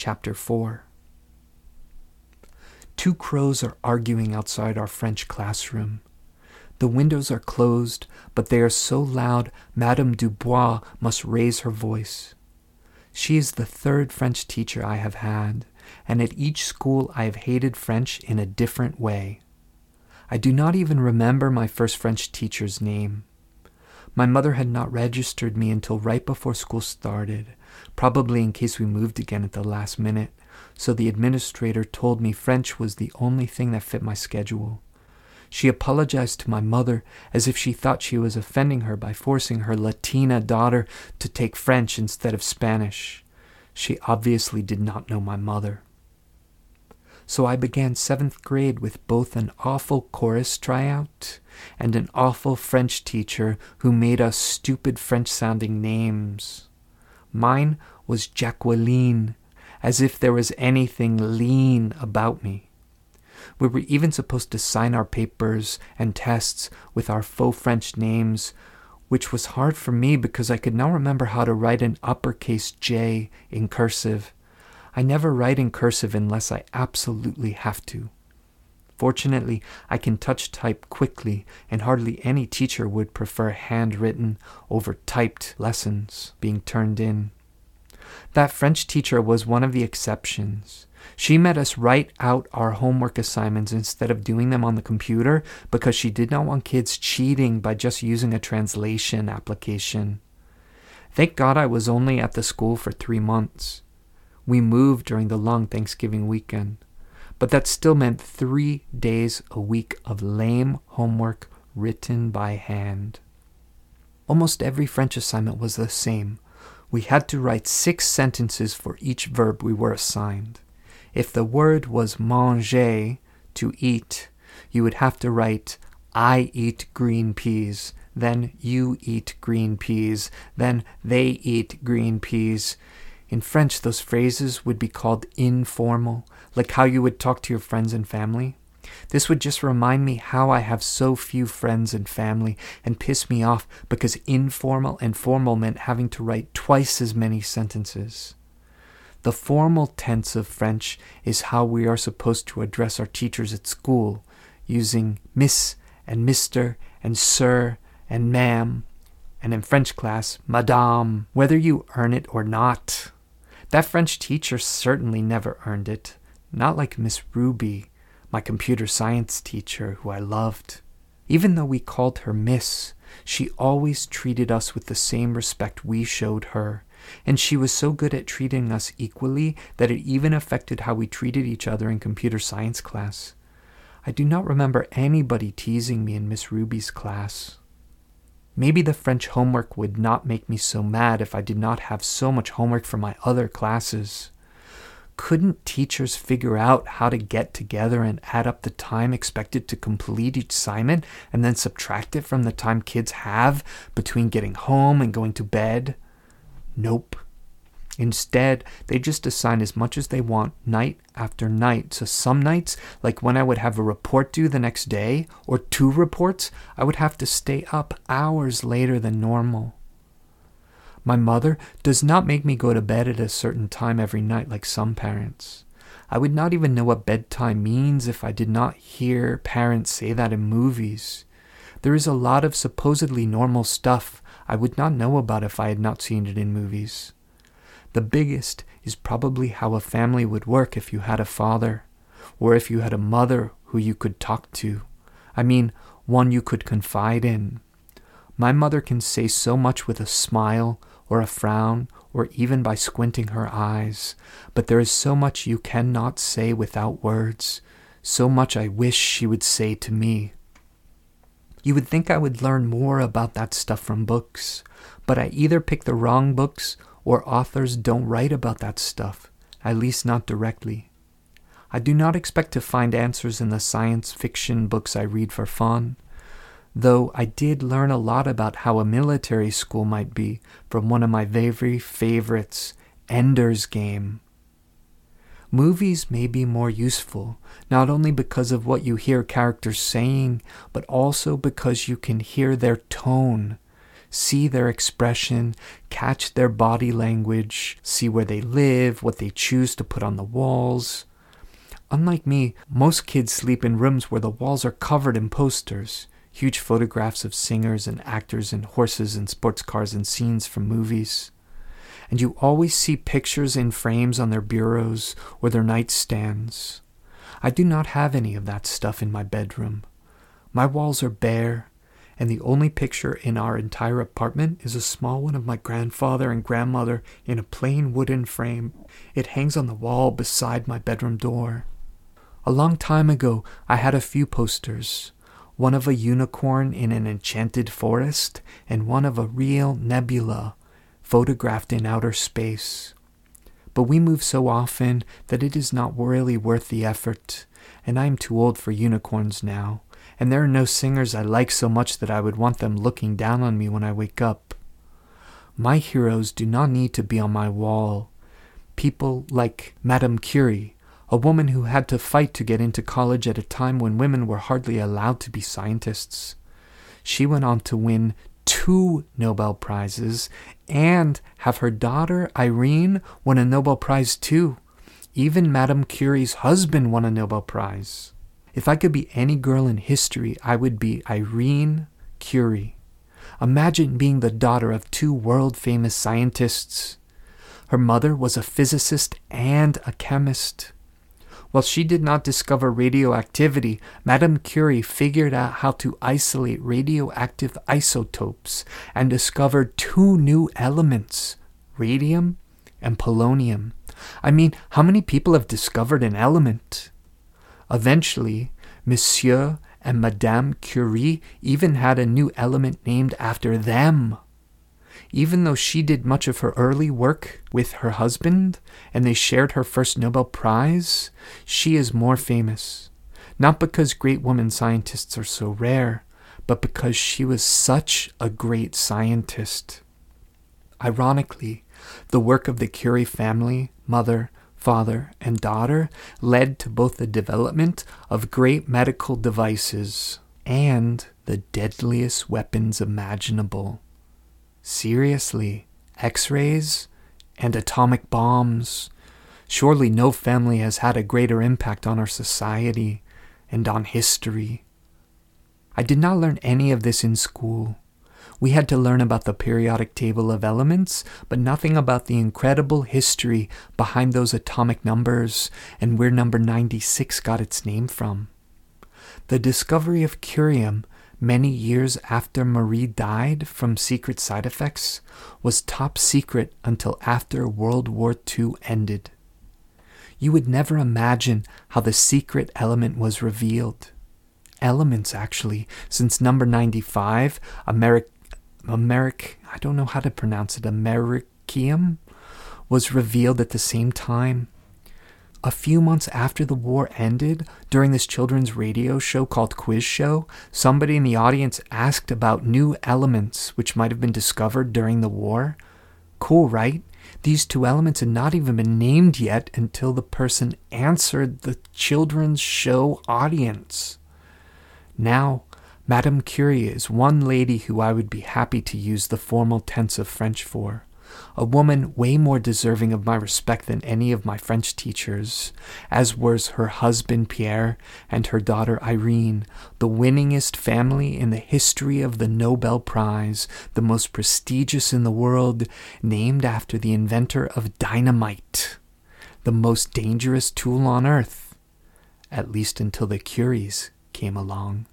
Chapter 4. Two crows are arguing outside our French classroom. The windows are closed, but they are so loud Madame Dubois must raise her voice. She is the third French teacher I have had, and at each school I have hated French in a different way. I do not even remember my first French teacher's name. My mother had not registered me until right before school started, probably in case we moved again at the last minute, so the administrator told me French was the only thing that fit my schedule. She apologized to my mother as if she thought she was offending her by forcing her Latina daughter to take French instead of Spanish. She obviously did not know my mother. So I began seventh grade with both an awful chorus tryout and an awful French teacher who made us stupid French sounding names. Mine was Jacqueline, as if there was anything lean about me. We were even supposed to sign our papers and tests with our faux French names, which was hard for me because I could not remember how to write an uppercase J in cursive. I never write in cursive unless I absolutely have to. Fortunately, I can touch type quickly, and hardly any teacher would prefer handwritten over typed lessons being turned in. That French teacher was one of the exceptions. She made us write out our homework assignments instead of doing them on the computer because she did not want kids cheating by just using a translation application. Thank God I was only at the school for three months. We moved during the long Thanksgiving weekend, but that still meant three days a week of lame homework written by hand. Almost every French assignment was the same. We had to write six sentences for each verb we were assigned. If the word was manger, to eat, you would have to write I eat green peas, then you eat green peas, then they eat green peas. In French, those phrases would be called informal, like how you would talk to your friends and family. This would just remind me how I have so few friends and family and piss me off because informal and formal meant having to write twice as many sentences. The formal tense of French is how we are supposed to address our teachers at school, using Miss and Mister and Sir and Ma'am, and in French class, Madame, whether you earn it or not. That French teacher certainly never earned it, not like Miss Ruby, my computer science teacher who I loved. Even though we called her Miss, she always treated us with the same respect we showed her, and she was so good at treating us equally that it even affected how we treated each other in computer science class. I do not remember anybody teasing me in Miss Ruby's class. Maybe the French homework would not make me so mad if I did not have so much homework for my other classes. Couldn't teachers figure out how to get together and add up the time expected to complete each assignment and then subtract it from the time kids have between getting home and going to bed? Nope. Instead, they just assign as much as they want night after night. So some nights, like when I would have a report due the next day, or two reports, I would have to stay up hours later than normal. My mother does not make me go to bed at a certain time every night like some parents. I would not even know what bedtime means if I did not hear parents say that in movies. There is a lot of supposedly normal stuff I would not know about if I had not seen it in movies. The biggest is probably how a family would work if you had a father, or if you had a mother who you could talk to. I mean, one you could confide in. My mother can say so much with a smile or a frown, or even by squinting her eyes. But there is so much you cannot say without words, so much I wish she would say to me. You would think I would learn more about that stuff from books, but I either pick the wrong books or authors don't write about that stuff, at least not directly. I do not expect to find answers in the science fiction books I read for fun though I did learn a lot about how a military school might be from one of my very favorites, Ender's Game. Movies may be more useful, not only because of what you hear characters saying, but also because you can hear their tone. See their expression, catch their body language, see where they live, what they choose to put on the walls. Unlike me, most kids sleep in rooms where the walls are covered in posters, huge photographs of singers and actors and horses and sports cars and scenes from movies. And you always see pictures in frames on their bureaus or their nightstands. I do not have any of that stuff in my bedroom. My walls are bare, and the only picture in our entire apartment is a small one of my grandfather and grandmother in a plain wooden frame. It hangs on the wall beside my bedroom door. A long time ago, I had a few posters one of a unicorn in an enchanted forest, and one of a real nebula photographed in outer space. But we move so often that it is not really worth the effort, and I am too old for unicorns now and there are no singers I like so much that I would want them looking down on me when I wake up. My heroes do not need to be on my wall. People like Madame Curie, a woman who had to fight to get into college at a time when women were hardly allowed to be scientists. She went on to win two Nobel Prizes and have her daughter Irene won a Nobel Prize too. Even Madame Curie's husband won a Nobel Prize. If I could be any girl in history, I would be Irene Curie. Imagine being the daughter of two world famous scientists. Her mother was a physicist and a chemist. While she did not discover radioactivity, Madame Curie figured out how to isolate radioactive isotopes and discovered two new elements, radium and polonium. I mean, how many people have discovered an element? Eventually, Monsieur and Madame Curie even had a new element named after them. Even though she did much of her early work with her husband and they shared her first Nobel Prize, she is more famous. Not because great women scientists are so rare, but because she was such a great scientist. Ironically, the work of the Curie family, mother, father, and daughter led to both the development of great medical devices and the deadliest weapons imaginable. Seriously, X rays and atomic bombs. Surely no family has had a greater impact on our society and on history. I did not learn any of this in school. We had to learn about the periodic table of elements, but nothing about the incredible history behind those atomic numbers and where number 96 got its name from. The discovery of curium many years after Marie died from secret side effects was top secret until after World War II ended. You would never imagine how the secret element was revealed. Elements, actually, since number 95, American Americ, I don't know how to pronounce it, Americium, was revealed at the same time. A few months after the war ended, during this children's radio show called Quiz Show, somebody in the audience asked about new elements which might have been discovered during the war. Cool, right? These two elements had not even been named yet until the person answered the children's show audience. Now, Madame Curie is one lady who I would be happy to use the formal tense of French for. A woman way more deserving of my respect than any of my French teachers, as was her husband Pierre and her daughter Irene, the winningest family in the history of the Nobel Prize, the most prestigious in the world, named after the inventor of dynamite, the most dangerous tool on earth, at least until the Curies came along.